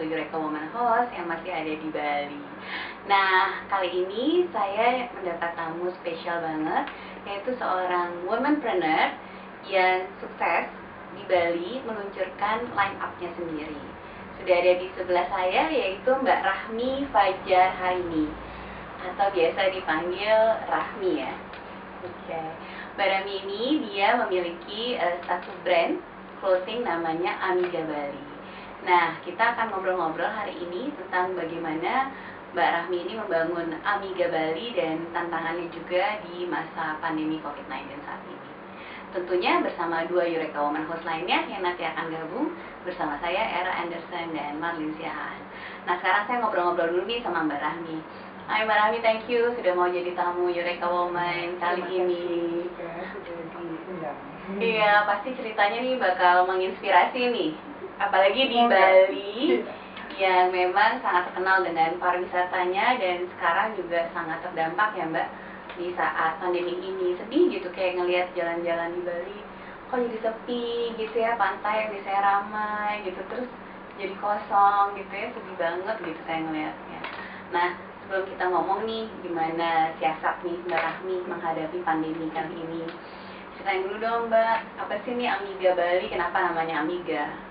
satu Eureka Woman host yang masih ada di Bali. Nah, kali ini saya mendapat tamu spesial banget, yaitu seorang womanpreneur yang sukses di Bali meluncurkan line up-nya sendiri. Sudah ada di sebelah saya, yaitu Mbak Rahmi Fajar Harini, atau biasa dipanggil Rahmi ya. Oke, Mbak Rahmi ini dia memiliki uh, satu brand clothing namanya Amiga Bali. Nah, kita akan ngobrol-ngobrol hari ini tentang bagaimana Mbak Rahmi ini membangun Amiga Bali dan tantangannya juga di masa pandemi COVID-19 saat ini. Tentunya bersama dua Eureka Woman host lainnya yang nanti akan gabung bersama saya Era Anderson dan Marlin Siahaan. Nah sekarang saya ngobrol-ngobrol dulu nih sama Mbak Rahmi. Hai Mbak Rahmi, thank you sudah mau jadi tamu Eureka Woman kali ini. Iya, pasti ceritanya nih bakal menginspirasi nih. Apalagi di Bali yang memang sangat terkenal dengan pariwisatanya dan sekarang juga sangat terdampak ya Mbak di saat pandemi ini. Sedih gitu kayak ngelihat jalan-jalan di Bali kok jadi sepi gitu ya, pantai yang biasanya ramai gitu terus jadi kosong gitu ya, sedih banget gitu saya ngelihatnya. Nah, sebelum kita ngomong nih gimana siasat nih Mbak Rahmi menghadapi pandemi kali ini ceritain dulu dong mbak apa sih ini Amiga Bali kenapa namanya Amiga.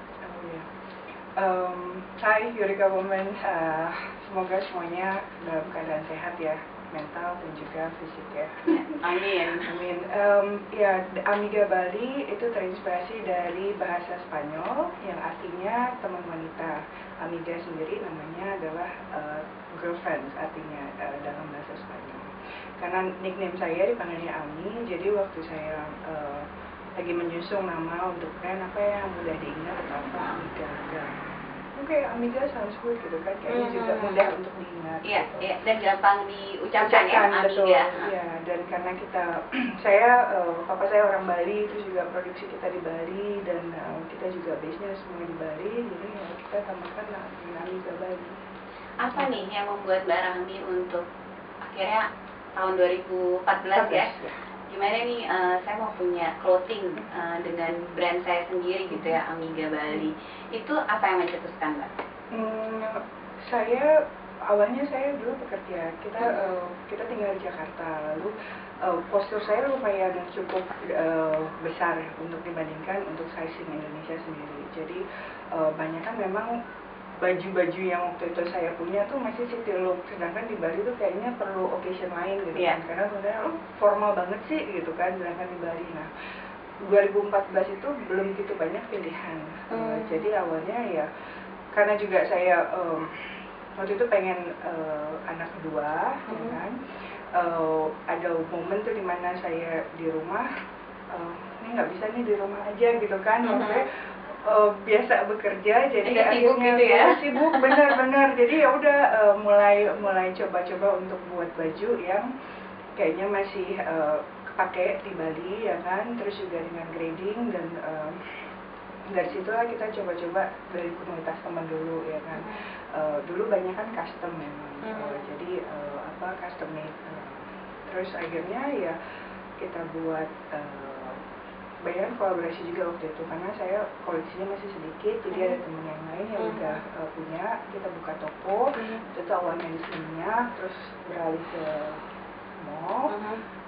Um, Hai Eureka Women uh, semoga semuanya dalam keadaan sehat ya mental dan juga fisik ya. Amin. Amin. Um, ya, Amiga Bali itu terinspirasi dari bahasa Spanyol yang artinya teman wanita. Amiga sendiri namanya adalah uh, girlfriend artinya uh, dalam bahasa Spanyol karena nickname saya dipanggilnya Ami jadi waktu saya uh, lagi menyusung nama untuk brand apa yang mudah diingat atau apa Amiga Oke, okay, Amiga sounds good gitu kan, kayaknya hmm. juga mudah untuk diingat. Iya, gitu. iya, dan gampang diucapkan ya, Amiga. Iya, dan karena kita, saya, uh, papa saya orang Bali, terus juga produksi kita di Bali, dan uh, kita juga base-nya semua di Bali, jadi ya kita tambahkan Amiga Bali. Apa nih yang membuat Mbak Rahmi untuk akhirnya tahun 2014 ya. Gimana nih uh, saya mau punya clothing uh, dengan brand saya sendiri gitu ya Amiga Bali. Itu apa yang mencetuskan Mbak? Hmm, saya awalnya saya dulu bekerja kita hmm. uh, kita tinggal di Jakarta lalu uh, postur saya lumayan cukup uh, besar untuk dibandingkan untuk sizing Indonesia sendiri jadi uh, banyak kan memang baju-baju yang waktu itu saya punya tuh masih city look sedangkan di Bali tuh kayaknya perlu occasion lain gitu yeah. kan karena sebenarnya oh, formal banget sih gitu kan sedangkan di Bali nah 2014 itu belum gitu banyak pilihan hmm. uh, jadi awalnya ya karena juga saya um, waktu itu pengen uh, anak kedua ya hmm. ya kan uh, ada momen tuh di mana saya di rumah uh, ini nggak bisa nih di rumah aja gitu kan hmm. Uh, biasa bekerja jadi Jadi sibuk gitu ya? sibuk benar-benar. Jadi ya udah uh, mulai mulai coba-coba untuk buat baju yang kayaknya masih uh, kepake di Bali ya kan? Terus juga dengan grading dan uh, dari situlah kita coba-coba dari komunitas teman dulu ya kan? Uh, dulu banyak kan custom memang hmm. uh, jadi uh, apa custom made uh, terus akhirnya ya kita buat uh, banyak kolaborasi juga waktu itu karena saya koleksinya masih sedikit jadi ada hmm. teman yang lain yang hmm. udah uh, punya kita buka toko hmm. itu awalnya di Seminyak terus beralih ke mall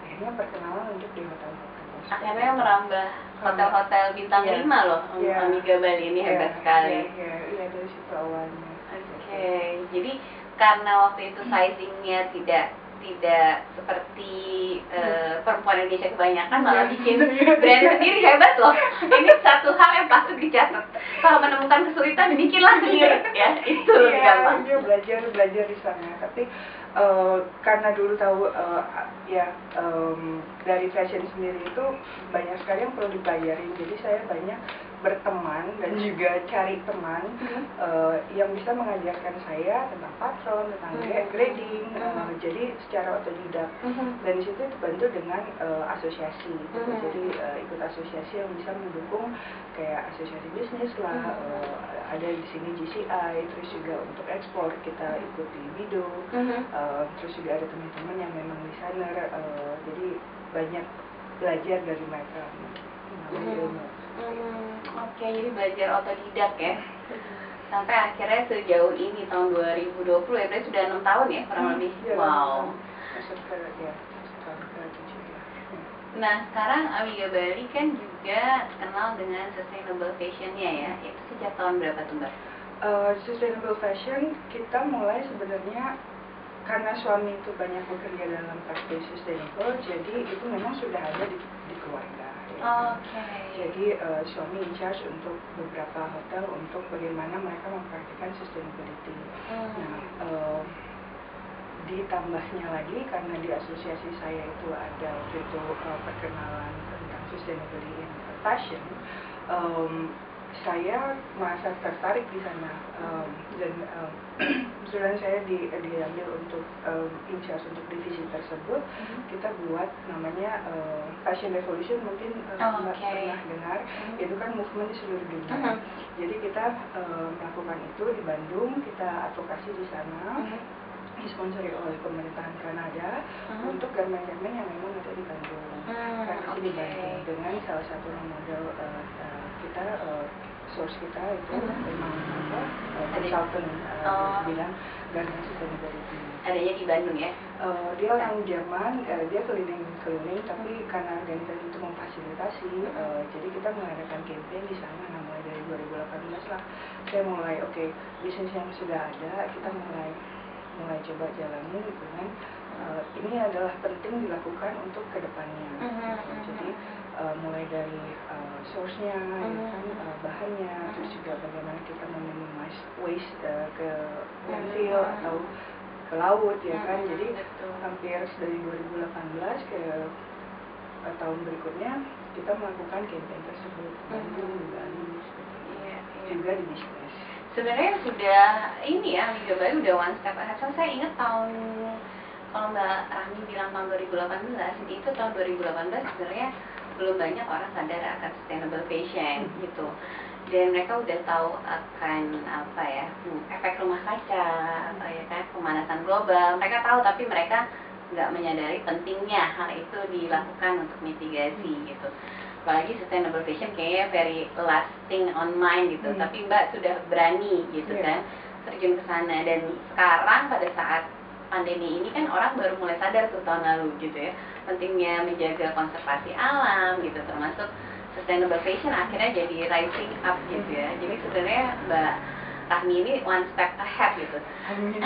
akhirnya perkenalan untuk di hotel-hotel akhirnya merambah hotel-hotel bintang yeah. 5 loh yeah. Amiga Bali ini yeah. hebat sekali iya yeah, yeah, yeah, dari situ awalnya oke okay. jadi karena waktu itu sizingnya tidak tidak seperti uh, perempuan Indonesia kebanyakan malah bikin brand sendiri. Hebat loh. Ini satu hal yang patut dicatat. Kalau menemukan kesulitan bikinlah sendiri. Ya itu lebih iya, gampang. belajar belajar di sana. Tapi uh, karena dulu tahu uh, ya um, dari fashion sendiri itu banyak sekali yang perlu dipelajarin jadi saya banyak berteman dan juga cari teman hmm. uh, yang bisa mengajarkan saya tentang patron, tentang hmm. grading, hmm. Uh, jadi secara otodidak. Hmm. Dan di situ dibantu dengan uh, asosiasi, gitu. hmm. jadi uh, ikut asosiasi yang bisa mendukung kayak asosiasi bisnis lah, hmm. uh, ada di sini GCI, terus juga untuk ekspor kita ikut di Bido, hmm. uh, terus juga ada teman-teman yang memang desainer, uh, jadi banyak belajar dari mereka. Hmm. Hmm, Oke, jadi belajar otodidak ya. Sampai akhirnya sejauh ini tahun 2020 ya, berarti sudah enam tahun ya kurang Hmm, lebih. iya, wow. Masuk ke ya, masuk tahun ke tujuh ya. Nah, sekarang Amiga Bali kan juga terkenal dengan sustainable fashion-nya ya. Itu sejak tahun berapa tuh, Mbak? Uh, sustainable fashion kita mulai sebenarnya karena suami itu banyak bekerja dalam praktik sustainable, jadi itu memang sudah ada di, di keluarga. ya. Oke. Jadi uh, suami in charge untuk beberapa hotel untuk bagaimana mereka mempraktikkan sustainability. Hmm. Nah, uh, ditambahnya lagi karena di asosiasi saya itu ada waktu itu uh, perkenalan tentang sustainability in fashion. Um, saya merasa tertarik di sana um, dan um, kebetulan saya di, diambil untuk um, in charge untuk divisi tersebut Mhm. kita buat namanya uh, Fashion Revolution mungkin uh, Oh, oke. pernah dengar Mhm. itu kan movement di seluruh dunia Mhm. jadi kita uh, melakukan itu di Bandung kita advokasi di sana Mhm. disponsori oleh pemerintahan Kanada Mhm. untuk garmen-garmen yang memang ada di Bandung Hmm, karena di. Bandung dengan salah satu model uh, uh, kita uh, source kita itu Mhm. memang apa uh, consultant uh, Oh. bilang garment sustainability Adanya di Bandung ya? Uh, dia orang Jerman, uh, dia keliling-keliling, tapi karena organisasi itu memfasilitasi, uh, jadi kita mengadakan campaign di sana. Nah, mulai dari 2018 lah, saya mulai oke bisnis yang sudah ada, kita mulai mulai coba jalani dengan uh, ini adalah penting dilakukan untuk ke depannya. Mhm, Jadi mhm. Uh, mulai dari uh, source-nya, ya Mhm. kan, uh, bahannya, terus Mhm. juga bagaimana kita meminimize waste uh, ke Mhm, landfill mhm. atau ke laut ya kan Mhm, jadi betul. hampir dari 2018 ke eh, tahun berikutnya kita melakukan campaign tersebut. Bandung di Bali. Iya, iya. juga di bisnis Sebenarnya sudah ini ya, Liga Bali udah one step ahead. So, saya ingat tahun kalau Mbak Rahmi bilang tahun 2018, itu tahun 2018 sebenarnya belum banyak orang sadar akan sustainable fashion Hmm. gitu. Dan mereka udah tahu akan apa ya, hmm, efek rumah kaca, atau ya kan pemanasan global. Mereka tahu tapi mereka nggak menyadari pentingnya hal itu dilakukan untuk mitigasi gitu apalagi sustainable fashion kayaknya very lasting on mind gitu Hmm. tapi mbak sudah berani gitu Iya. kan terjun ke sana dan sekarang pada saat pandemi ini kan orang baru mulai sadar tuh tahun lalu gitu ya. Pentingnya menjaga konservasi alam gitu termasuk sustainable fashion akhirnya jadi rising up gitu ya. Jadi sebenarnya mbak Rahmi ini one step ahead gitu Amin.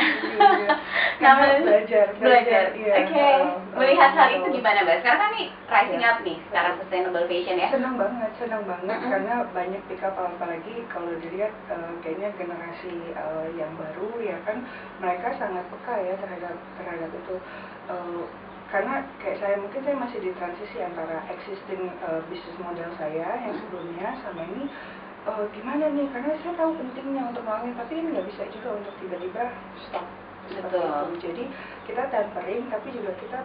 Namanya- Karena belajar belajar. iya. Oke. Uh, Melihat uh, hal itu gimana, Mbak? Sekarang kan nih rising Iya. up nih sekarang sustainable fashion ya. senang banget senang banget Mm-mm. karena banyak pick up apalagi kalau dilihat eh, kayaknya generasi eh, yang baru ya kan mereka sangat peka ya terhadap terhadap itu Eh, karena kayak saya mungkin saya masih di transisi antara existing eh, business model saya yang sebelumnya sama ini eh, gimana nih? Karena saya tahu pentingnya untuk melakukan tapi ini nggak bisa juga untuk tiba-tiba stop. Betul. itu. Jadi kita tempering tapi juga kita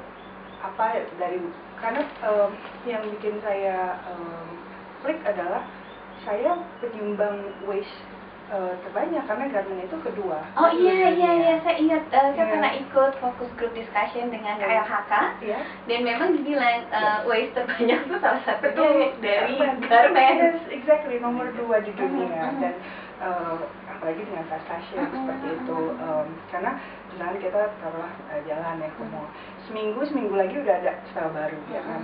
apa dari karena em, yang bikin saya em, klik adalah saya penyumbang waste eh, terbanyak karena garment itu kedua Oh iya iya iya saya ingat eh, saya Iya. pernah ikut fokus group discussion dengan Iya. KLHK Iya. dan memang dibilang Iya. waste terbanyak itu salah satunya Betul. dari Garment. garment. Yes, exactly nomor dua di dunia Mhm, mhm. dan eh, apalagi dengan fast fashion Mhm, seperti mhm, itu. Em, karena misalnya kita taruhlah eh, jalan ya ke mall seminggu seminggu lagi udah ada style baru ya kan.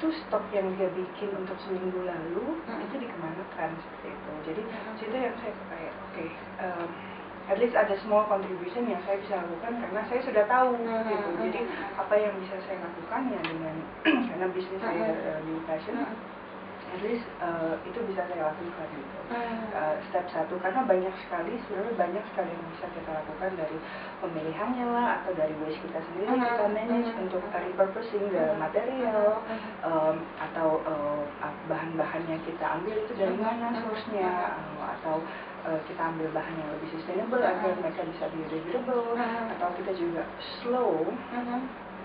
Itu stok yang dia bikin untuk seminggu lalu Mhm. itu dikemanakan seperti itu jadi Mhm. situ yang saya kayak oke em, at least ada small contribution yang saya bisa lakukan karena saya sudah tahu Mhm, gitu mhm. jadi apa yang bisa saya lakukan ya dengan karena bisnis saya eh, di fashion Mhm. At least eh, itu bisa saya lakukan gitu Mhm. Eh, step satu karena banyak sekali sebenarnya banyak sekali yang bisa kita lakukan dari pemilihannya lah atau dari waste kita sendiri Mhm, kita manage mhm, untuk uh, repurposing the Mhm, material mhm, um, atau uh, uh, bahan-bahan yang kita ambil itu dari Mhm, mana mhm, source-nya uh, atau uh, kita ambil bahan yang lebih sustainable Mhm. agar mereka bisa biodegradable Mhm. atau kita juga slow Mhm.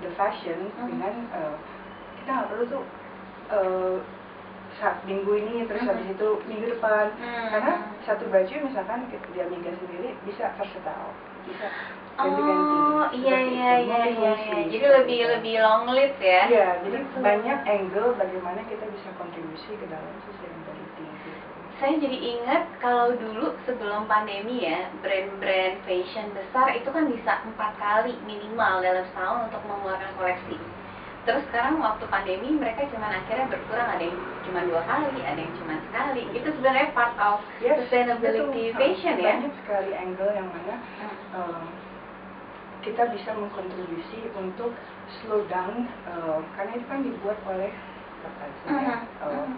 the fashion Mhm. dengan uh, kita nggak perlu tuh uh, saat minggu ini terus Mhm. habis itu minggu depan Mhm. karena satu baju misalkan kita di Amiga sendiri bisa versatile bisa ganti-ganti Oh iya iya iya iya multifungsi, iya. Jadi lebih itu. lebih long lived ya. Iya, jadi Betul. banyak angle bagaimana kita bisa kontribusi ke dalam sustainability saya jadi ingat kalau dulu sebelum pandemi ya brand-brand fashion besar itu kan bisa empat kali minimal dalam setahun untuk mengeluarkan koleksi terus sekarang waktu pandemi mereka cuma akhirnya berkurang. Ada yang cuma dua kali ada yang cuma sekali. Itu sebenarnya part of yes, sustainability fashion ya. banyak sekali angle yang mana hmm. uh, kita bisa mengkontribusi untuk slow down uh, karena itu kan dibuat oleh apa uh -huh. uh,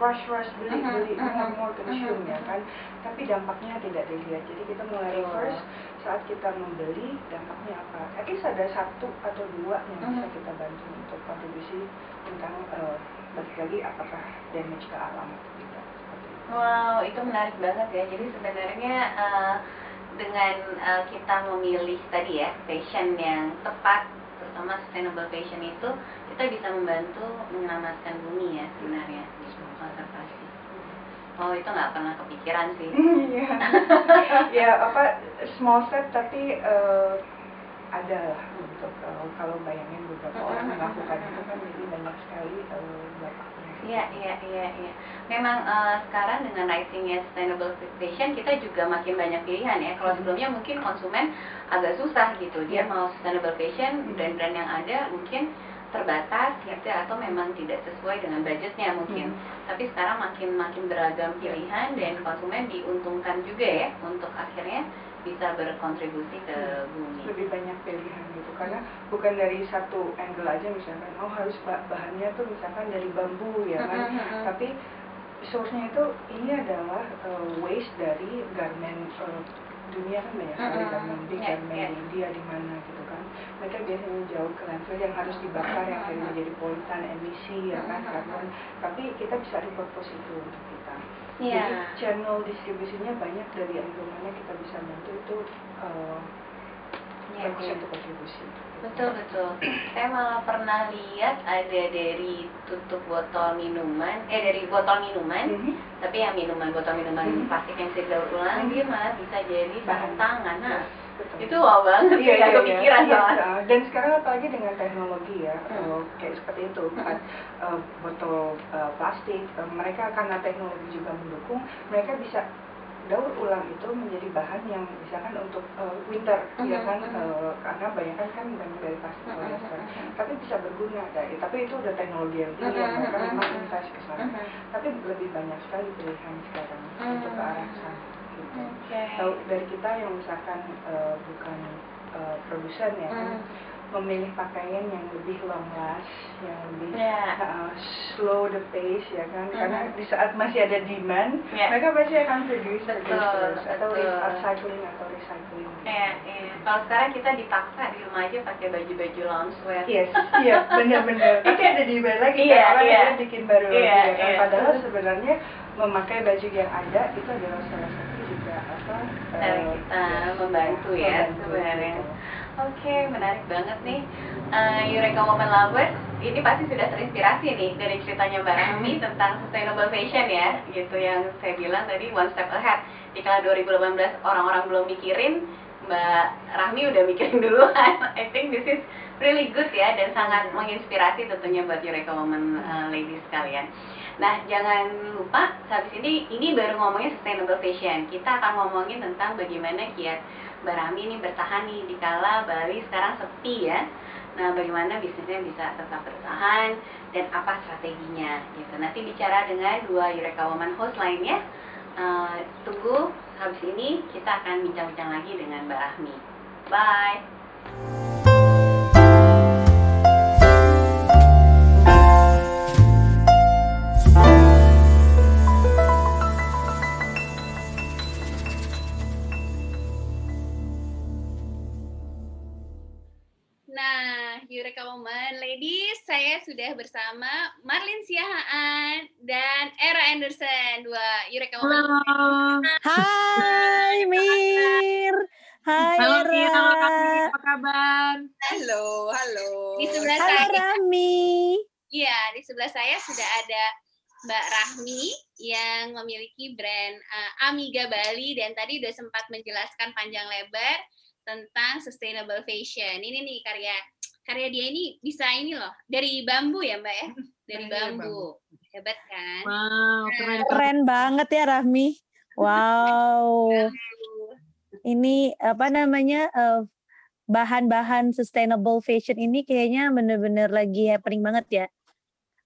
rush rush beli -huh, beli uh -huh, more consume uh -huh. ya kan. Tapi dampaknya tidak dilihat. Jadi kita mulai reverse saat kita membeli dampaknya apa? At least ada satu atau dua yang uh -huh. bisa kita bantu untuk kontribusi tentang uh, balik lagi apakah damage ke alam atau tidak wow itu menarik banget ya. Jadi sebenarnya uh, dengan uh, kita memilih tadi ya fashion yang tepat terutama sustainable fashion itu kita bisa membantu menyelamatkan bumi ya sebenarnya konservasi oh itu nggak pernah kepikiran sih iya ya apa small step tapi uh, ada lah untuk uh, kalau bayangin beberapa orang melakukan itu kan jadi banyak sekali uh, Iya, iya, iya, iya. Memang uh, sekarang dengan risingnya sustainable fashion kita juga makin banyak pilihan ya. Kalau sebelumnya mungkin konsumen agak susah gitu. Dia yeah. mau sustainable fashion, brand-brand yang ada mungkin terbatas gitu atau memang tidak sesuai dengan budgetnya mungkin. Hmm. Tapi sekarang makin makin beragam pilihan dan konsumen diuntungkan juga ya untuk akhirnya bisa berkontribusi ke hmm. bumi. Lebih banyak pilihan gitu karena bukan dari satu angle aja misalkan oh harus bahannya tuh misalkan dari bambu ya kan. Hmm, hmm, hmm. Tapi source-nya itu ini adalah uh, waste dari garment uh, dunia kan banyak sekali mm-hmm. garment di yeah, garment yeah. di India di mana gitu kan mereka biasanya jauh ke landfill yang harus dibakar yang akhirnya menjadi polutan emisi ya kan karbon tapi kita bisa repurpose itu untuk kita yeah. jadi channel distribusinya banyak dari mana kita bisa bantu itu uh, yeah, bagus yeah. untuk kontribusi betul betul saya malah pernah lihat ada dari tutup botol minuman eh dari botol minuman mm -hmm. tapi yang minuman botol minuman mm -hmm. plastik yang bisa daur ulang mm -hmm. dia malah bisa jadi bahan tangan nah Betul. Itu wow banget iya, ya, kepikiran iya, iya. dan sekarang apalagi dengan teknologi ya hmm. uh, kayak seperti itu kan uh, botol uh, plastik uh, mereka karena teknologi juga mendukung mereka bisa daur ulang itu menjadi bahan yang misalkan untuk uh, winter uh -huh, ya kan uh uh, karena banyak kan banyak dari plastik uh -huh. tapi bisa berguna dari tapi itu udah teknologi yang tinggi uh -huh, mereka memang invest ke sana -huh. tapi lebih banyak sekali pilihan sekarang -huh. untuk ke arah sana okay. Tahu dari kita yang misalkan uh, bukan uh, produsen ya -huh. kan memilih pakaian yang lebih long last, yang lebih yeah. uh, slow the pace ya kan, mm karena di saat masih ada demand, yeah. mereka pasti akan produce betul, betul. atau upcycling atau recycling. Yeah, yeah. Kalau sekarang kita dipaksa di rumah aja pakai baju-baju loungewear. Yes, iya, benar-benar. Tapi ada di bawah lagi, yeah, orang yeah. bikin baru yeah, lagi ya kan. Yeah. Padahal sebenarnya memakai baju yang ada itu adalah salah satu juga apa? Cara uh, kita ya, membantu ya sebenarnya. Oke, okay, menarik banget nih. Uh, Eureka Woman Lovers, ini pasti sudah terinspirasi nih dari ceritanya Mbak Rahmi tentang sustainable fashion ya, gitu yang saya bilang tadi one step ahead. Di kala 2018 orang-orang belum mikirin, Mbak Rahmi udah mikirin duluan. I think this is really good ya dan sangat menginspirasi tentunya buat Eureka Woman uh, ladies sekalian. Nah, jangan lupa habis ini ini baru ngomongin sustainable fashion. Kita akan ngomongin tentang bagaimana kiat Mbak Rami ini bertahan nih di kala Bali sekarang sepi ya. Nah, bagaimana bisnisnya bisa tetap bertahan dan apa strateginya gitu. Nanti bicara dengan dua Eureka Woman host lainnya. Uh, tunggu habis ini kita akan bincang-bincang lagi dengan Mbak Rahmi. Bye. Eureka Woman. Ladies, saya sudah bersama Marlin Siahaan dan Era Anderson, dua Eureka Woman. Halo. Hai, Mir. Hai, halo, Era. Halo, apa kabar? Halo, halo. Di sebelah halo, saya. Rami. Iya, di sebelah saya sudah ada Mbak Rahmi yang memiliki brand uh, Amiga Bali dan tadi sudah sempat menjelaskan panjang lebar tentang sustainable fashion. Ini nih karya karya dia ini bisa ini loh dari bambu ya mbak ya dari bambu. Hebat kan? Wow, keren. Keren banget ya Rahmi. Wow. Ini apa namanya eh, bahan-bahan sustainable fashion ini kayaknya bener-bener lagi happening banget ya.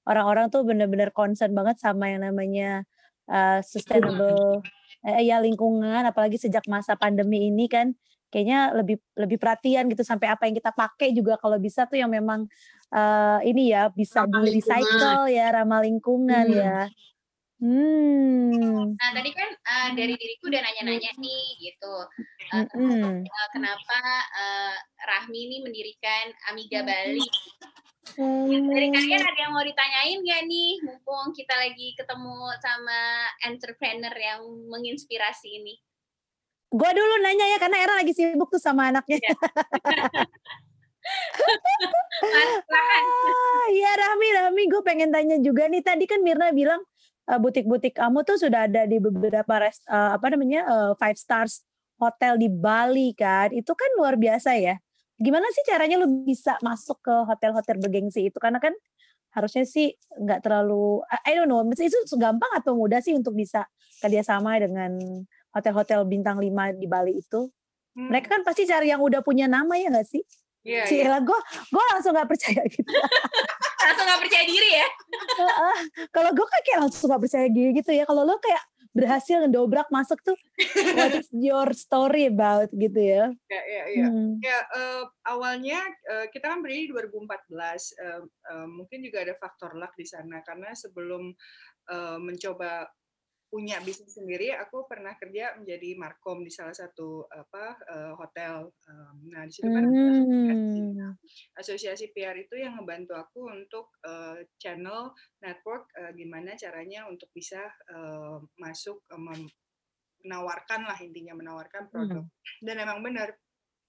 Orang-orang tuh bener-bener concern banget sama yang namanya eh, sustainable eh, ya lingkungan apalagi sejak masa pandemi ini kan kayaknya lebih lebih perhatian gitu sampai apa yang kita pakai juga kalau bisa tuh yang memang eh, ini ya bisa Ramah di recycle ya ramah lingkungan Hmm. ya. Hmm. Nah, tadi kan eh, dari diriku udah nanya-nanya nih gitu. Mm-mm. eh, kenapa eh, Rahmi ini mendirikan Amiga Bali? Hmm. Dari kalian ada yang mau ditanyain gak nih? Mumpung kita lagi ketemu sama entrepreneur yang menginspirasi ini. Gua dulu nanya ya karena Era lagi sibuk tuh sama anaknya. Silahkan. Ah, Iya Rahmi, Rahmi, gue pengen tanya juga nih. Tadi kan Mirna bilang eh, butik-butik kamu tuh sudah ada di beberapa rest, eh, apa namanya eh, five stars hotel di Bali kan. Itu kan luar biasa ya. Gimana sih caranya lu bisa masuk ke hotel-hotel bergengsi itu? Karena kan harusnya sih nggak terlalu, I don't know, maksudnya itu gampang atau mudah sih untuk bisa kerjasama dengan hotel-hotel bintang 5 di Bali itu? Hmm, Mereka kan pasti cari yang udah punya nama ya nggak sih? iya, Si iya. Ella, gue gue langsung nggak percaya gitu. Langsung gak percaya diri ya? Heeh. Kalau gue kan kayak langsung gak percaya diri gitu ya. Kalau lo kayak berhasil ngedobrak masuk tuh, what is your story about gitu ya? Iya, iya, iya. Hmm. Ya, eh, awalnya eh, kita kan berdiri 2014. eh, eh, mungkin juga ada faktor luck di sana karena sebelum eh, mencoba punya bisnis sendiri, aku pernah kerja menjadi markom di salah satu apa eh, hotel. Nah, di situ kan. Hmm. asosiasi PR itu yang ngebantu aku untuk eh, channel network eh, gimana caranya untuk bisa eh, masuk mem- menawarkan lah intinya menawarkan produk dan emang benar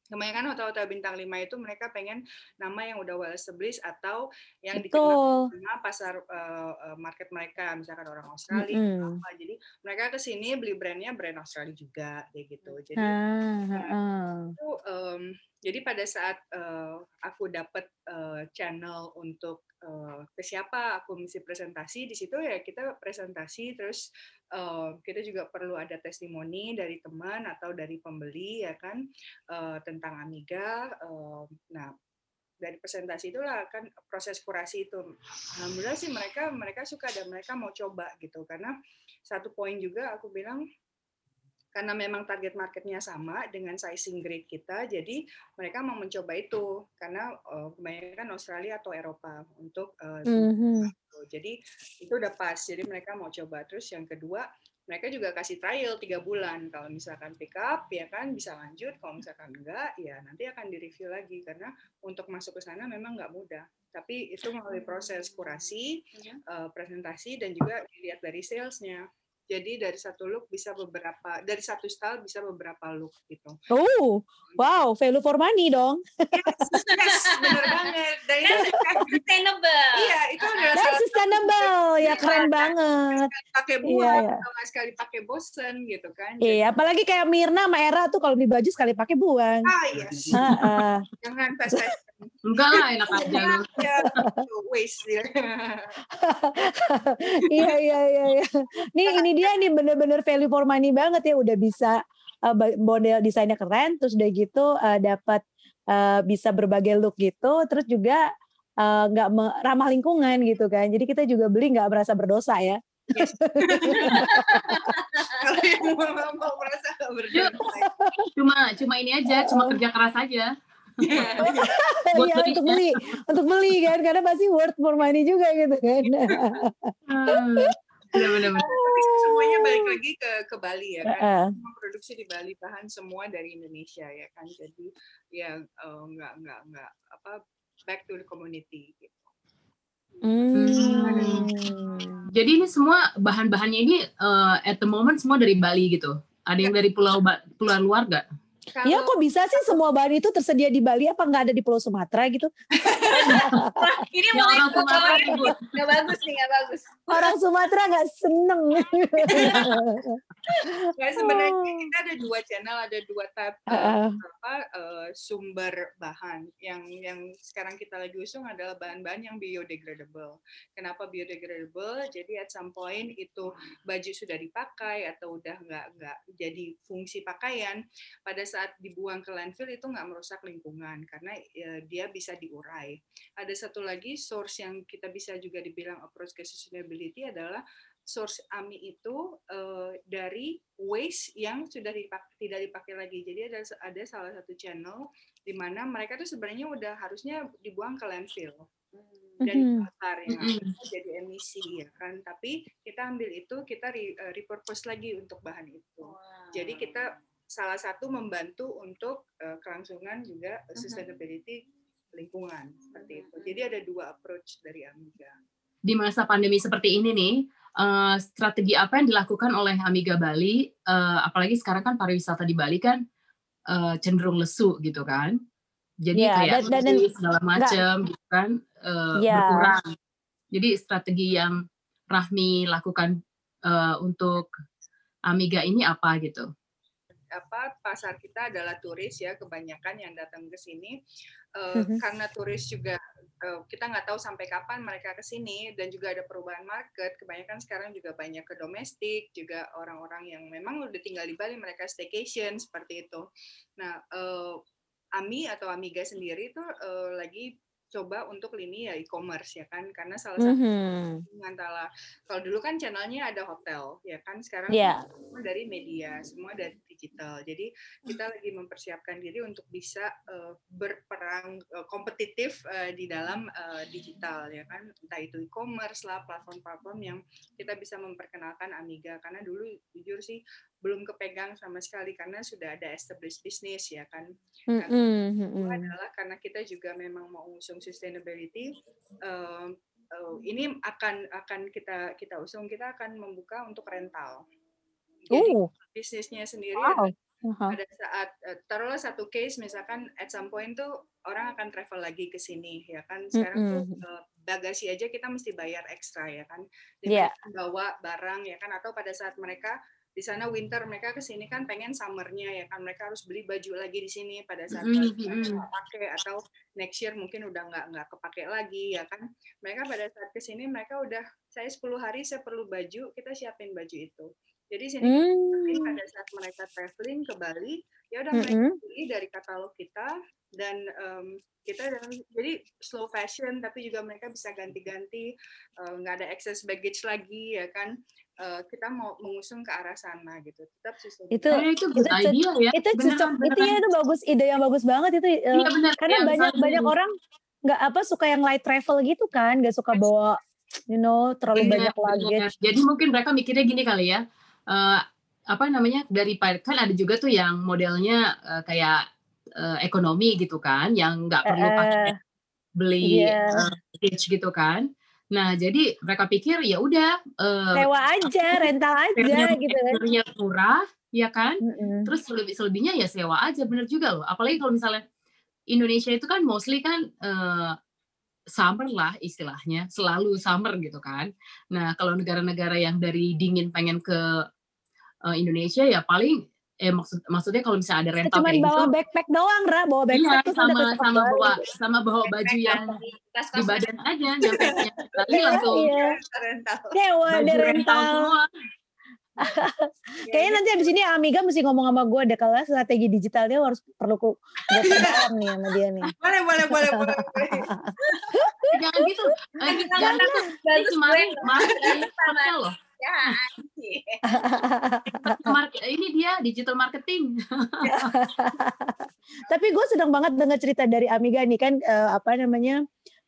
kebanyakan hotel-hotel bintang 5 itu mereka pengen nama yang udah well established atau yang dikenal sama pasar eh, market mereka misalkan orang Australia Mm-mm. apa jadi mereka ke sini beli brandnya brand Australia juga kayak gitu jadi Ah, ah. itu em, jadi pada saat eh, aku dapat eh, channel untuk eh, ke siapa aku mesti presentasi di situ ya kita presentasi terus eh, kita juga perlu ada testimoni dari teman atau dari pembeli ya kan eh, tentang Amiga eh, nah dari presentasi itulah kan proses kurasi itu. Alhamdulillah sih mereka mereka suka dan mereka mau coba gitu. Karena satu poin juga aku bilang karena memang target marketnya sama dengan sizing grade kita, jadi mereka mau mencoba itu karena eh, kebanyakan Australia atau Eropa untuk Mhm. gitu. Jadi itu udah pas. Jadi mereka mau coba. Terus yang kedua, mereka juga kasih trial tiga bulan. Kalau misalkan pick up, ya kan bisa lanjut. Kalau misalkan enggak, ya nanti akan direview lagi karena untuk masuk ke sana memang nggak mudah. Tapi itu melalui proses kurasi, eh, presentasi dan juga dilihat dari salesnya. Jadi dari satu look bisa beberapa, dari satu style bisa beberapa look gitu. Oh, wow, value for money dong. Yes, bener banget. Dan itu Sustainable. iya, itu adalah Dan salah sustainable, ya keren banget. satu pakai Iya, buang iya. atau nggak sekali pakai bosen gitu kan. Iya, apalagi kayak Mirna sama Era tuh kalau beli baju sekali pakai buang. ah yes, Heeh. jangan fast fashion. Enggak lah, enak aja lu. Ya, itu waste ya. iya iya iya iya. Nih ini dia nih bener-bener value for money banget ya udah bisa uh, model desainnya keren terus udah gitu uh, dapat uh, bisa berbagai look gitu terus juga uh, nggak me- ramah lingkungan gitu kan. Jadi kita juga beli nggak merasa berdosa ya. Kalau yang mau, mau merasa nggak berdamai. Cuma cuma ini aja, cuma kerja keras aja. Buat Iya beli. untuk beli untuk beli kan karena pasti worth for money juga gitu kan. Bener-bener. Tapi semuanya balik lagi ke ke Bali ya kan. Heeh. Semua produksi di Bali bahan semua dari Indonesia ya kan. Jadi ya eh, nggak nggak nggak apa back to the community gitu. Hmm. Jadi ini semua bahan-bahannya ini eh, at the moment semua dari Bali gitu. Ada yang dari pulau pulau luar gak? Kalau Ya kok bisa sih semua bahan itu tersedia di Bali apa nggak ada di Pulau Sumatera gitu? ini Ya, mulai orang Sumatera nggak bagus nih, nggak bagus. Orang Sumatera nggak seneng. Nah, sebenarnya kita ada dua channel, ada dua tab eh, Heeh. apa eh, sumber bahan. Yang yang sekarang kita lagi usung adalah bahan-bahan yang biodegradable. Kenapa biodegradable? Jadi at some point itu baju sudah dipakai atau udah nggak nggak jadi fungsi pakaian, pada saat dibuang ke landfill itu nggak merusak lingkungan karena eh, dia bisa diurai. Ada satu lagi source yang kita bisa juga dibilang approach ke sustainability adalah source AMI itu eh, dari waste yang sudah dipak- tidak dipakai lagi. Jadi ada ada salah satu channel di mana mereka tuh sebenarnya udah harusnya dibuang ke landfill dan Mhm. dibakar ya Mhm. jadi emisi ya kan. Tapi kita ambil itu kita re- eh, repurpose lagi untuk bahan itu. Jadi kita salah satu membantu untuk eh, kelangsungan juga eh, sustainability lingkungan seperti itu. Jadi ada dua approach dari Amiga. di masa pandemi seperti ini nih, eh, strategi apa yang dilakukan oleh Amiga Bali, eh, apalagi sekarang kan pariwisata di Bali kan eh, cenderung lesu gitu kan, jadi Iya, kayak dan- dan- segala macam gitu kan eh, Iya. berkurang. Jadi strategi yang Rahmi lakukan eh, untuk Amiga ini apa gitu? Apa pasar kita adalah turis ya kebanyakan yang datang ke sini. Eh, Mhm. karena turis juga eh, kita nggak tahu sampai kapan mereka ke sini dan juga ada perubahan market. Kebanyakan sekarang juga banyak ke domestik juga orang-orang yang memang udah tinggal di Bali mereka staycation seperti itu. Nah eh, Ami atau Amiga sendiri tuh eh, lagi coba untuk lini ya e-commerce ya kan? Karena salah satu Mhm. antara kalau dulu kan channelnya ada hotel ya kan? Sekarang Iya. semua dari media semua dari digital. Jadi kita lagi mempersiapkan diri untuk bisa eh, berperang eh, kompetitif eh, di dalam eh, digital ya kan? Entah itu e-commerce lah platform-platform yang kita bisa memperkenalkan Amiga. Karena dulu jujur sih belum kepegang sama sekali karena sudah ada established business ya kan kedua mhm. adalah karena kita juga memang mau usung sustainability um, uh, ini akan akan kita kita usung kita akan membuka untuk rental jadi Uh, bisnisnya sendiri wow. Aha. pada saat uh, taruhlah satu case misalkan at some point tuh orang akan travel lagi ke sini ya kan sekarang tuh Mm-mm. uh, bagasi aja kita mesti bayar ekstra ya kan Iya. dibanding bawa barang ya kan atau pada saat mereka di sana winter mereka ke sini kan pengen summernya ya kan mereka harus beli baju lagi di sini pada saat Mhm, mhm. nggak pakai atau next year mungkin udah nggak nggak kepake lagi ya kan mereka pada saat ke sini mereka udah saya 10 hari saya perlu baju kita siapin baju itu jadi sini Hmm. pada saat mereka traveling ke Bali ya udah mereka Mm-mm. beli dari katalog kita dan em, kita jadi slow fashion tapi juga mereka bisa ganti-ganti nggak ada excess baggage lagi ya kan Eh, kita mau mengusung ke arah sana gitu tetap sustainable. Itu Eh, itu good itu idea ya. itu cocok Beneran, itu ya itu bagus ide yang bagus banget itu eh, Iya benar. karena Yang banyak misalnya banyak gini, orang nggak apa suka yang light travel gitu kan nggak suka bawa you know terlalu Benar, banyak luggage benar. Jadi mungkin mereka mikirnya gini kali ya. eh, apa namanya daripada kan ada juga tuh yang modelnya eh, kayak eh, ekonomi gitu kan, yang nggak perlu pakai Eh, beli iya. eh, package gitu kan. Nah jadi mereka pikir ya udah eh, sewa aja rental aja gitu kan murah, ya kan? Mm-mm. Terus selebih selebihnya ya sewa aja, bener juga loh. Apalagi kalau misalnya Indonesia itu kan mostly kan eh, summer lah istilahnya, selalu summer gitu kan. Nah kalau negara-negara yang dari dingin pengen ke eh, Indonesia ya paling eh maksud maksudnya kalau misalnya ada rental cuman kayak bawa gitu, backpack doang ra bawa iya backpack terus udah sama sama bawa sama bawa baju yang tas di badan aja nyampe nyampe Bali Iya, langsung iya. rental sewa baju rental rental semua. Kayaknya nanti abis ini Amiga mesti ngomong sama gue deh kalau strategi digitalnya harus perlu ku gue perdalam nih sama dia nih. boleh boleh boleh boleh boleh. Jangan gitu. Eh, jangan gitu. Kemarin kemarin loh. Ya, ini dia digital marketing. Tapi gue seneng banget dengar cerita dari Amiga nih kan eh, apa namanya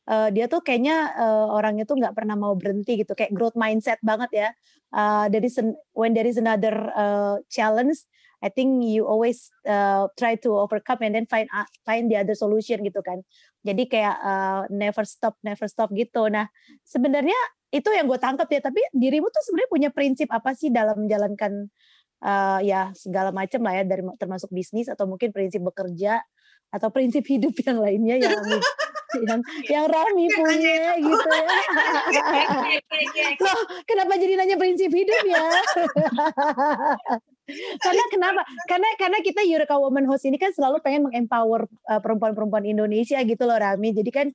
eh, dia tuh kayaknya eh, orangnya tuh nggak pernah mau berhenti gitu kayak growth mindset banget ya. Uh, an, when there is another uh, challenge, I think you always uh, try to overcome and then find a- find the other solution gitu kan. Jadi kayak uh, never stop, never stop gitu. Nah sebenarnya itu yang gue tangkap ya. Tapi dirimu tuh sebenarnya punya prinsip apa sih dalam menjalankan uh, ya segala macam lah ya dari termasuk bisnis atau mungkin prinsip bekerja atau prinsip hidup yang lainnya yang yang yang Rami punya gitu ya. Loh, kenapa jadi nanya prinsip hidup ya? Karena kenapa? Karena karena kita Eureka Woman Host ini kan selalu pengen mengempower uh, perempuan-perempuan Indonesia gitu loh Rami. Jadi kan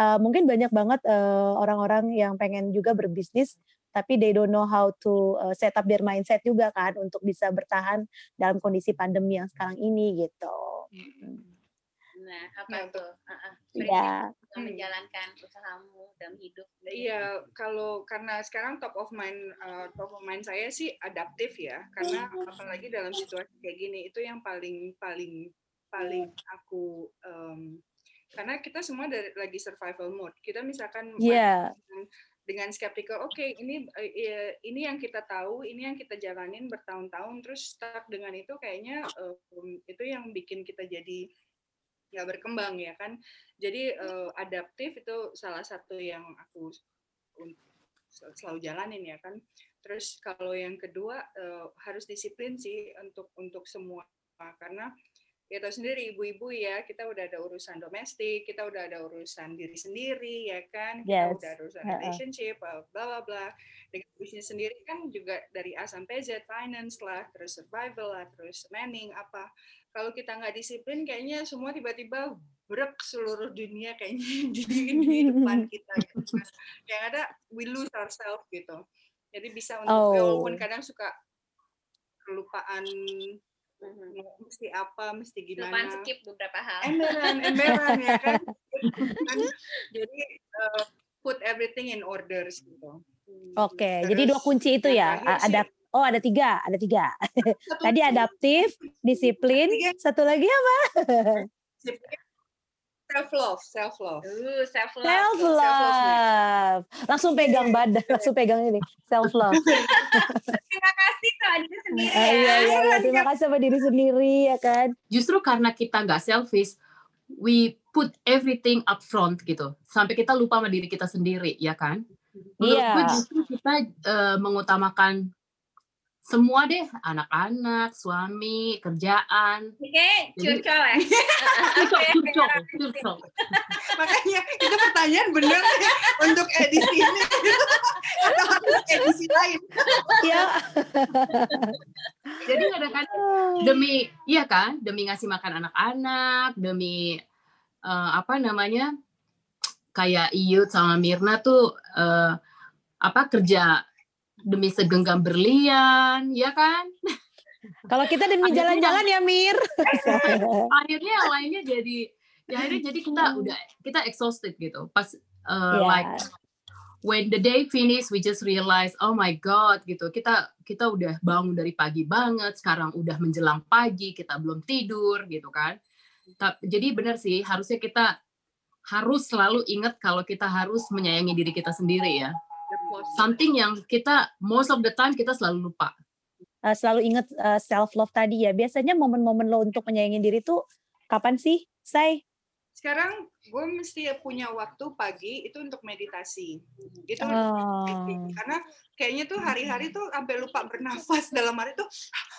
uh, mungkin banyak banget uh, orang-orang yang pengen juga berbisnis tapi they don't know how to uh, set up their mindset juga kan untuk bisa bertahan dalam kondisi pandemi yang sekarang ini gitu. Hmm. Nah, apa ya, tuh? Uh -uh. Ya. menjalankan usahamu dalam hidup. Iya, kalau karena sekarang top of mind uh, top of mind saya sih adaptif ya, karena apalagi dalam situasi kayak gini itu yang paling paling paling aku um, karena kita semua dari, lagi survival mode. Kita misalkan yeah. dengan, dengan skeptical, oke okay, ini uh, ini yang kita tahu, ini yang kita jalanin bertahun-tahun, terus stuck dengan itu kayaknya um, itu yang bikin kita jadi nggak berkembang ya kan? Jadi uh, adaptif itu salah satu yang aku selalu jalanin ya kan? Terus kalau yang kedua uh, harus disiplin sih untuk untuk semua karena kita sendiri ibu-ibu ya kita udah ada urusan domestik kita udah ada urusan diri sendiri ya kan kita yes. udah ada urusan relationship bla bla bla dengan bisnis sendiri kan juga dari A sampai Z finance lah terus survival lah terus manning apa kalau kita nggak disiplin kayaknya semua tiba-tiba brek seluruh dunia kayaknya di, di depan kita gitu. yang ada we lose ourselves gitu jadi bisa untuk oh. walaupun kadang suka kelupaan mm-hmm. mesti apa mesti gimana? Kelupaan skip beberapa hal. Emberan emberan ya kan? Jadi uh, put everything in orders gitu. Oke, okay, jadi dua kunci itu ya, ada Oh ada tiga, ada tiga. Tadi adaptif, disiplin, satu lagi. apa? Self love, self love. Uh, self love. Self love. Langsung pegang badan, langsung pegang ini. Self love. terima kasih sama diri sendiri ya. Iya, iya, iya. Terima kasih sama diri sendiri ya kan. Justru karena kita nggak selfish, we put everything up front gitu. Sampai kita lupa sama diri kita sendiri, ya kan? Menurut yeah. gue justru kita uh, mengutamakan semua deh anak-anak suami kerjaan. Oke curcol ya? Curcol curcol makanya itu pertanyaan bener ya untuk edisi ini. Atau edisi lain. Ya jadi kadang-kadang demi iya kan? Demi ngasih makan anak-anak demi uh, apa namanya? Kayak Iyut sama Mirna tuh uh, apa kerja demi segenggam berlian, ya kan? Kalau kita demi jalan-jalan ya Mir. akhirnya yang lainnya jadi ya akhirnya jadi kita udah kita exhausted gitu. Pas uh, yeah. like when the day finish we just realize oh my god gitu. Kita kita udah bangun dari pagi banget, sekarang udah menjelang pagi, kita belum tidur gitu kan. Jadi benar sih harusnya kita harus selalu ingat kalau kita harus menyayangi diri kita sendiri ya something yang kita most of the time kita selalu lupa. Uh, selalu ingat uh, self love tadi ya. Biasanya momen-momen lo untuk menyayangi diri tuh kapan sih, Say? Sekarang gue mesti punya waktu pagi itu untuk meditasi. Itu oh. karena kayaknya tuh hari-hari tuh sampai lupa bernafas dalam hari tuh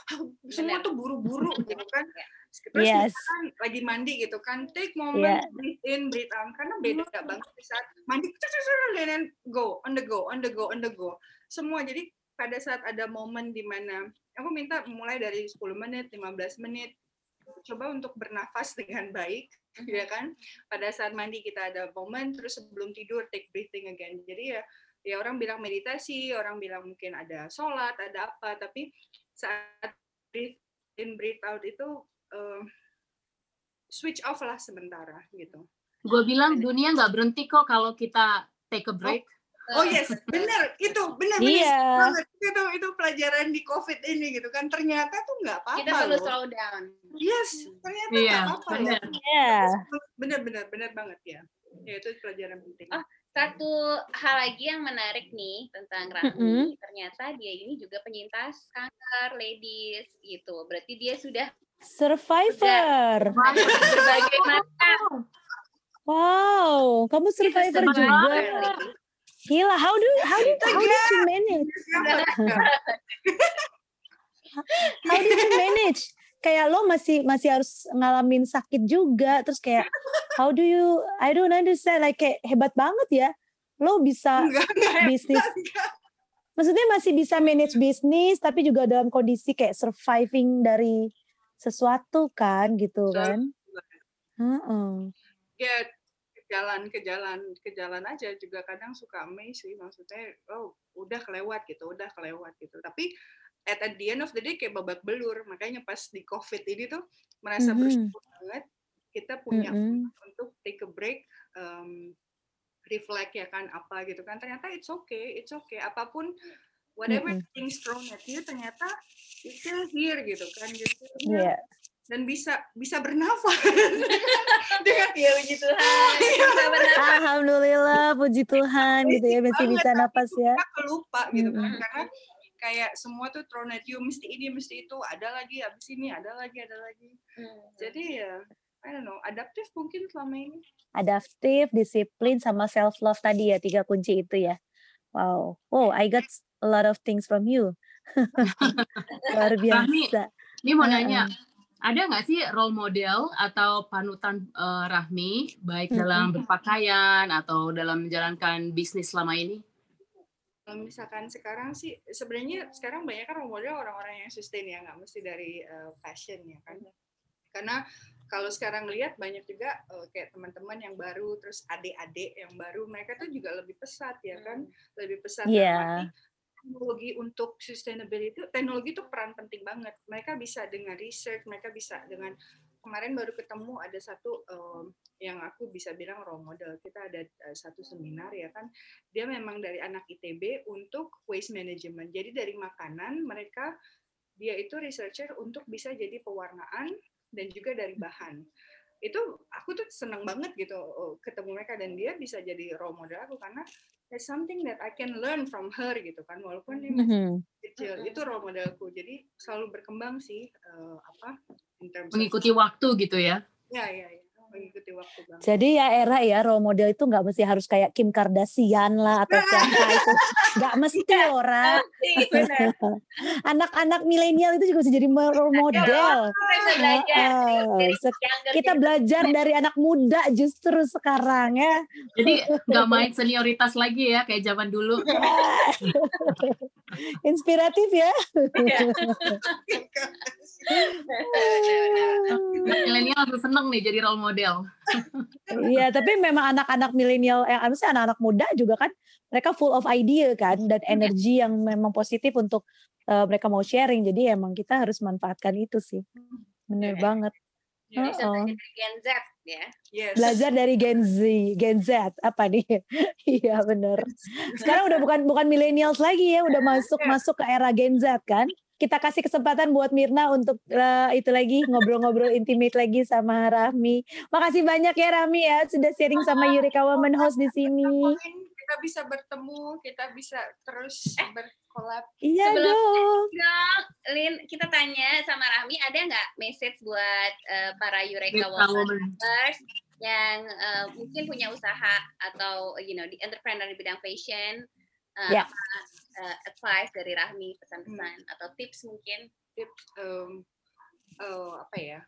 semua tuh buru-buru gitu kan. Terus yes. kan lagi mandi gitu kan, take moment, yeah. breathe in, breathe out. Karena beda banget di saat mandi, dan go, on the go, on the go, on the go. Semua, jadi pada saat ada momen di mana aku minta mulai dari 10 menit, 15 menit, coba untuk bernafas dengan baik, ya kan. Pada saat mandi kita ada momen, terus sebelum tidur take breathing again. Jadi ya, ya orang bilang meditasi, orang bilang mungkin ada sholat, ada apa, tapi saat breathe in, breathe out itu uh, switch off lah sementara gitu. Gue bilang dunia nggak berhenti kok kalau kita take a break. Oh, oh yes, benar itu benar iya. banget itu itu pelajaran di COVID ini gitu kan ternyata tuh nggak apa-apa. Kita perlu slow down. Yes, ternyata nggak iya, apa-apa bener. ya. Benar benar benar banget ya. Ya itu pelajaran penting. Oh, satu hal lagi yang menarik nih tentang Rahmi, mm -hmm. ternyata dia ini juga penyintas kanker ladies gitu. Berarti dia sudah Survivor. Berbagai macam. Wow, kamu survivor juga. Gila, how do how do how did you manage? how do you manage kayak lo masih masih harus ngalamin sakit juga terus kayak how do you I don't understand like kayak hebat banget ya lo bisa Enggak, enggak, bisnis enggak. maksudnya masih bisa manage bisnis tapi juga dalam kondisi kayak surviving dari sesuatu kan gitu kan Heeh. ya ke jalan ke jalan ke jalan aja juga kadang suka amazed sih maksudnya oh udah kelewat gitu udah kelewat gitu tapi at, at the end of the day kayak babak belur makanya pas di covid ini tuh merasa Mhm. bersyukur banget kita punya Mm-mm. untuk take a break um, reflect ya kan apa gitu kan ternyata it's okay it's okay apa pun whatever Mm-mm. things thrown at you ternyata you still here gitu kan Iya. here dan bisa bisa bernafas dengan Ya puji Tuhan. Bisa bernafas. Alhamdulillah, puji Tuhan gitu ya masih bisa napas ya. kita kelupa gitu kan karena kayak semua tuh thrown at you mesti ini mesti itu ada lagi habis ini ada lagi ada lagi jadi ya I don't know adaptif mungkin selama ini Adaptif, disiplin, sama self love tadi ya tiga kunci itu ya. Wow, oh I got a lot of things from you. Luar biasa. Ini mau nanya, ada nggak sih role model atau panutan eh, Rahmi baik dalam berpakaian atau dalam menjalankan bisnis selama ini? kalau misalkan sekarang sih sebenarnya sekarang banyak kan role model orang-orang yang sustain ya nggak mesti dari uh, fashion ya kan. Karena kalau sekarang lihat banyak juga uh, kayak teman-teman yang baru terus adik-adik yang baru mereka tuh juga lebih pesat ya kan. Lebih pesat Iya. arti teknologi untuk sustainability teknologi itu peran penting banget. Mereka bisa dengan research mereka bisa dengan kemarin baru ketemu ada satu um, yang aku bisa bilang role model. Kita ada uh, satu seminar ya kan. Dia memang dari anak ITB untuk waste management. Jadi dari makanan mereka dia itu researcher untuk bisa jadi pewarnaan dan juga dari bahan. Itu aku tuh seneng banget gitu ketemu mereka dan dia bisa jadi role model aku karena there's something that I can learn from her gitu kan walaupun dia masih Mhm. kecil itu role modelku jadi selalu berkembang sih uh, apa in terms of- Mengikuti waktu gitu ya? ya ya ya mengikuti waktu banget Jadi ya era ya role model itu nggak mesti harus kayak Kim Kardashian lah atau siapa itu. Nggak mesti. Benar. Anak-anak milenial itu juga bisa jadi role model. Kita bisa belajar dari se- younger kita belajar dari anak muda justru sekarang ya. Jadi nggak main senioritas lagi ya kayak zaman dulu. Inspiratif ya. Milenial harus seneng nih jadi role model. Iya, tapi memang anak-anak milenial yang maksudnya anak-anak muda juga kan mereka full of idea kan dan energi yang memang positif untuk eh, mereka mau sharing. Jadi emang kita harus manfaatkan itu sih. Bener Iya. banget. Jadi bisa Oh, oh. belajar dari Gen Z ya. yes Belajar dari Gen Z, Gen Z apa nih? Iya bener. Sekarang udah bukan bukan millennials lagi ya, udah masuk masuk ke era Gen Z kan. Kita kasih kesempatan buat Mirna untuk eh, itu lagi ngobrol-ngobrol intimate lagi sama Rahmi. Makasih banyak ya Rahmi ya sudah sharing sama Eureka Woman Host di sini. Kita bisa bertemu kita bisa terus berkolab Iya Sebelum- dong. Lin, kita tanya sama Rahmi, ada nggak message buat eh, para Eureka Woman yang eh, mungkin punya usaha atau you know di entrepreneur di bidang fashion? eh, Ya. Eh, advice dari Rahmi, pesan-pesan atau tips mungkin? tips um, eh, apa ya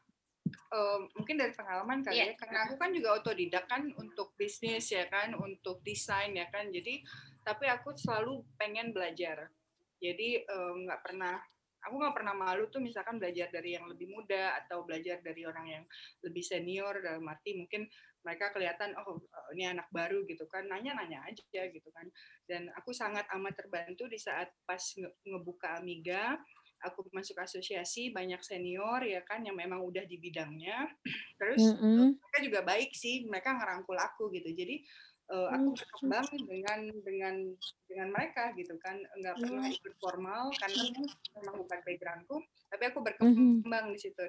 Um, mungkin dari pengalaman kali Iya. ya karena aku kan juga otodidak kan untuk bisnis ya kan untuk desain ya kan jadi tapi aku selalu pengen belajar jadi nggak pernah aku nggak pernah malu tuh misalkan belajar dari yang lebih muda atau belajar dari orang yang lebih senior dalam arti mungkin mereka kelihatan oh eh, ini anak baru gitu kan. Nanya-nanya aja gitu kan. Dan aku sangat amat terbantu di saat pas nge- ngebuka Amiga aku masuk asosiasi banyak senior ya kan yang memang udah di bidangnya. Terus Mm-mm. mereka juga baik sih mereka ngerangkul aku gitu. Jadi eh, aku Hmm. berkembang dengan dengan dengan mereka gitu kan. Nggak pernah ikut formal karena memang bukan backgroundku tapi aku berkembang di situ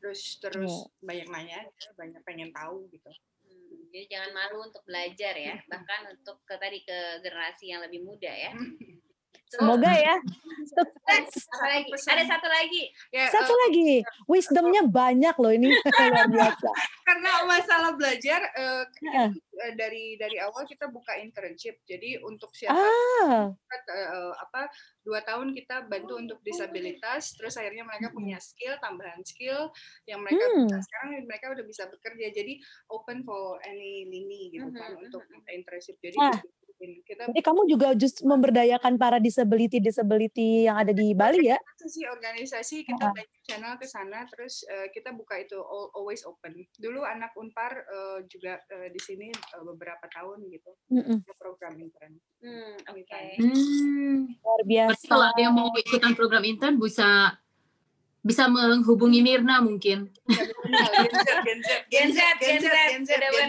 terus terus Oh. banyak nanya banyak pengen tahu gitu Hmm, jadi jangan malu untuk belajar ya, bahkan untuk ke tadi ke generasi yang lebih muda ya. Semoga ya. Next, apa lagi? Ada satu lagi. Ya, Satu eh, lagi, wisdomnya banyak loh ini karena masalah belajar eh, Heeh. eh, dari dari awal kita buka internship. Jadi untuk siapa Ah, apa dua tahun kita bantu untuk disabilitas. Terus akhirnya mereka punya skill, tambahan skill yang mereka Hmm. bisa sekarang mereka udah bisa bekerja. Jadi open for any lini gitu kan Mhm, untuk internship. Jadi Ah. Kita jadi kamu juga just memberdayakan para disability disability yang ada di Bali ya? sih organisasi kita Ah. banyak channel ke sana terus eh, kita buka itu all- always open dulu anak unpar eh, juga eh, di sini eh, beberapa tahun gitu Mm-mm. ada program intern Hmm, oke. Hmm. Luar Berarti biasa. kalau ada yang mau ikutan program intern bisa bisa menghubungi Mirna mungkin. Gen Z, Gen Z, Gen Z, Gen Z, Gen Z, Gen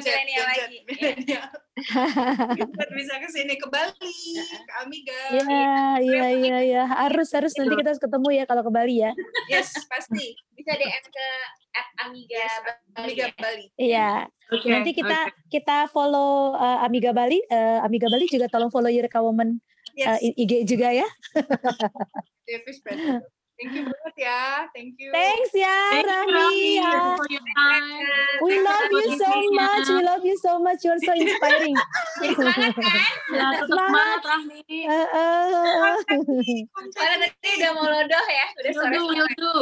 Gen bisa ke sini ke Bali, ke Amiga. Iya, iya, iya, iya. Harus, harus nanti kita harus ketemu ya kalau ke Bali ya. Yes, pasti. Bisa DM ke at Amiga Yes, Bali Amiga ya. Bali. Iya. Oke. Nanti kita oke. kita follow uh, Amiga Bali. Uh, Amiga Bali juga tolong follow Eureka Woman uh, Yes, I- IG juga ya. Thank you banget ya. Thank you. Thanks ya, Thank you, Rami. Ya. your time. We love you so much. We love you so much. You're so inspiring. Semangat kan? Ya, tetap Semangat. semangat Rahmi. Uh, uh, tadi udah mau lodoh ya. Udah sore. Do, will do.